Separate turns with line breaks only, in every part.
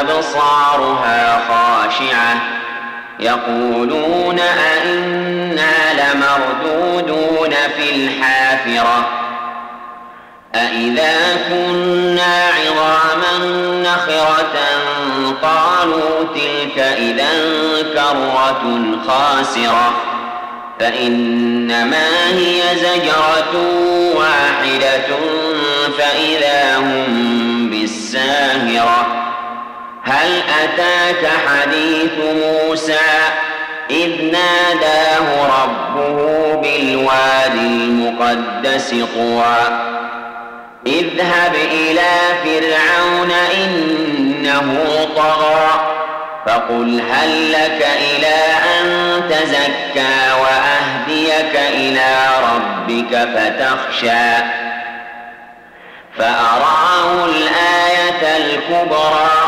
أبصارها خاشعة. يقولون أئنا لمردودون في الحافرة. أئذا كنا عظاما نخرة قالوا تلك إذا كرة خاسرة. فإنما هي زجرة واحدة فإذا هم أتاك حديث موسى إذ ناداه ربه بالوادي المقدس طوى. اذهب إلى فرعون إنه طغى فقل هل لك إلى أن تزكى وأهديك إلى ربك فتخشى. فأراه الآية الكبرى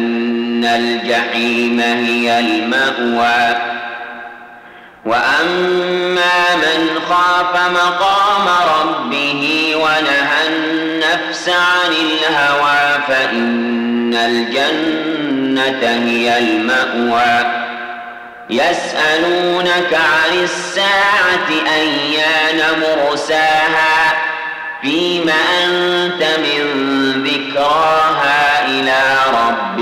فإن الجحيم هي المأوى. وأما من خاف مقام ربه ونهى النفس عن الهوى فإن الجنة هي المأوى. يسألونك عن الساعة أيان مرساها. فيم أنت من ذكراها